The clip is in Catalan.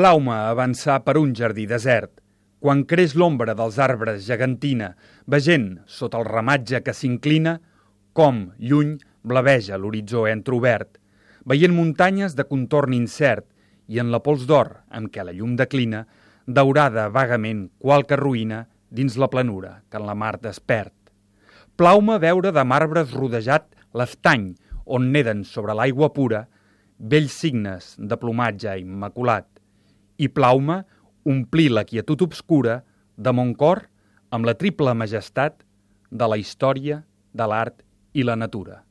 Plau-me avançar per un jardí desert, quan creix l'ombra dels arbres gegantina, vegent, sota el ramatge que s'inclina, com, lluny, blaveja l'horitzó entrovert, veient muntanyes de contorn incert i en la pols d'or amb què la llum declina, daurada vagament qualque ruïna dins la planura que en la mar despert. Plau-me veure de marbres rodejat l'estany on neden sobre l'aigua pura vells signes de plomatge immaculat i plau-me omplir la quietud obscura de mon cor amb la triple majestat de la història, de l'art i la natura.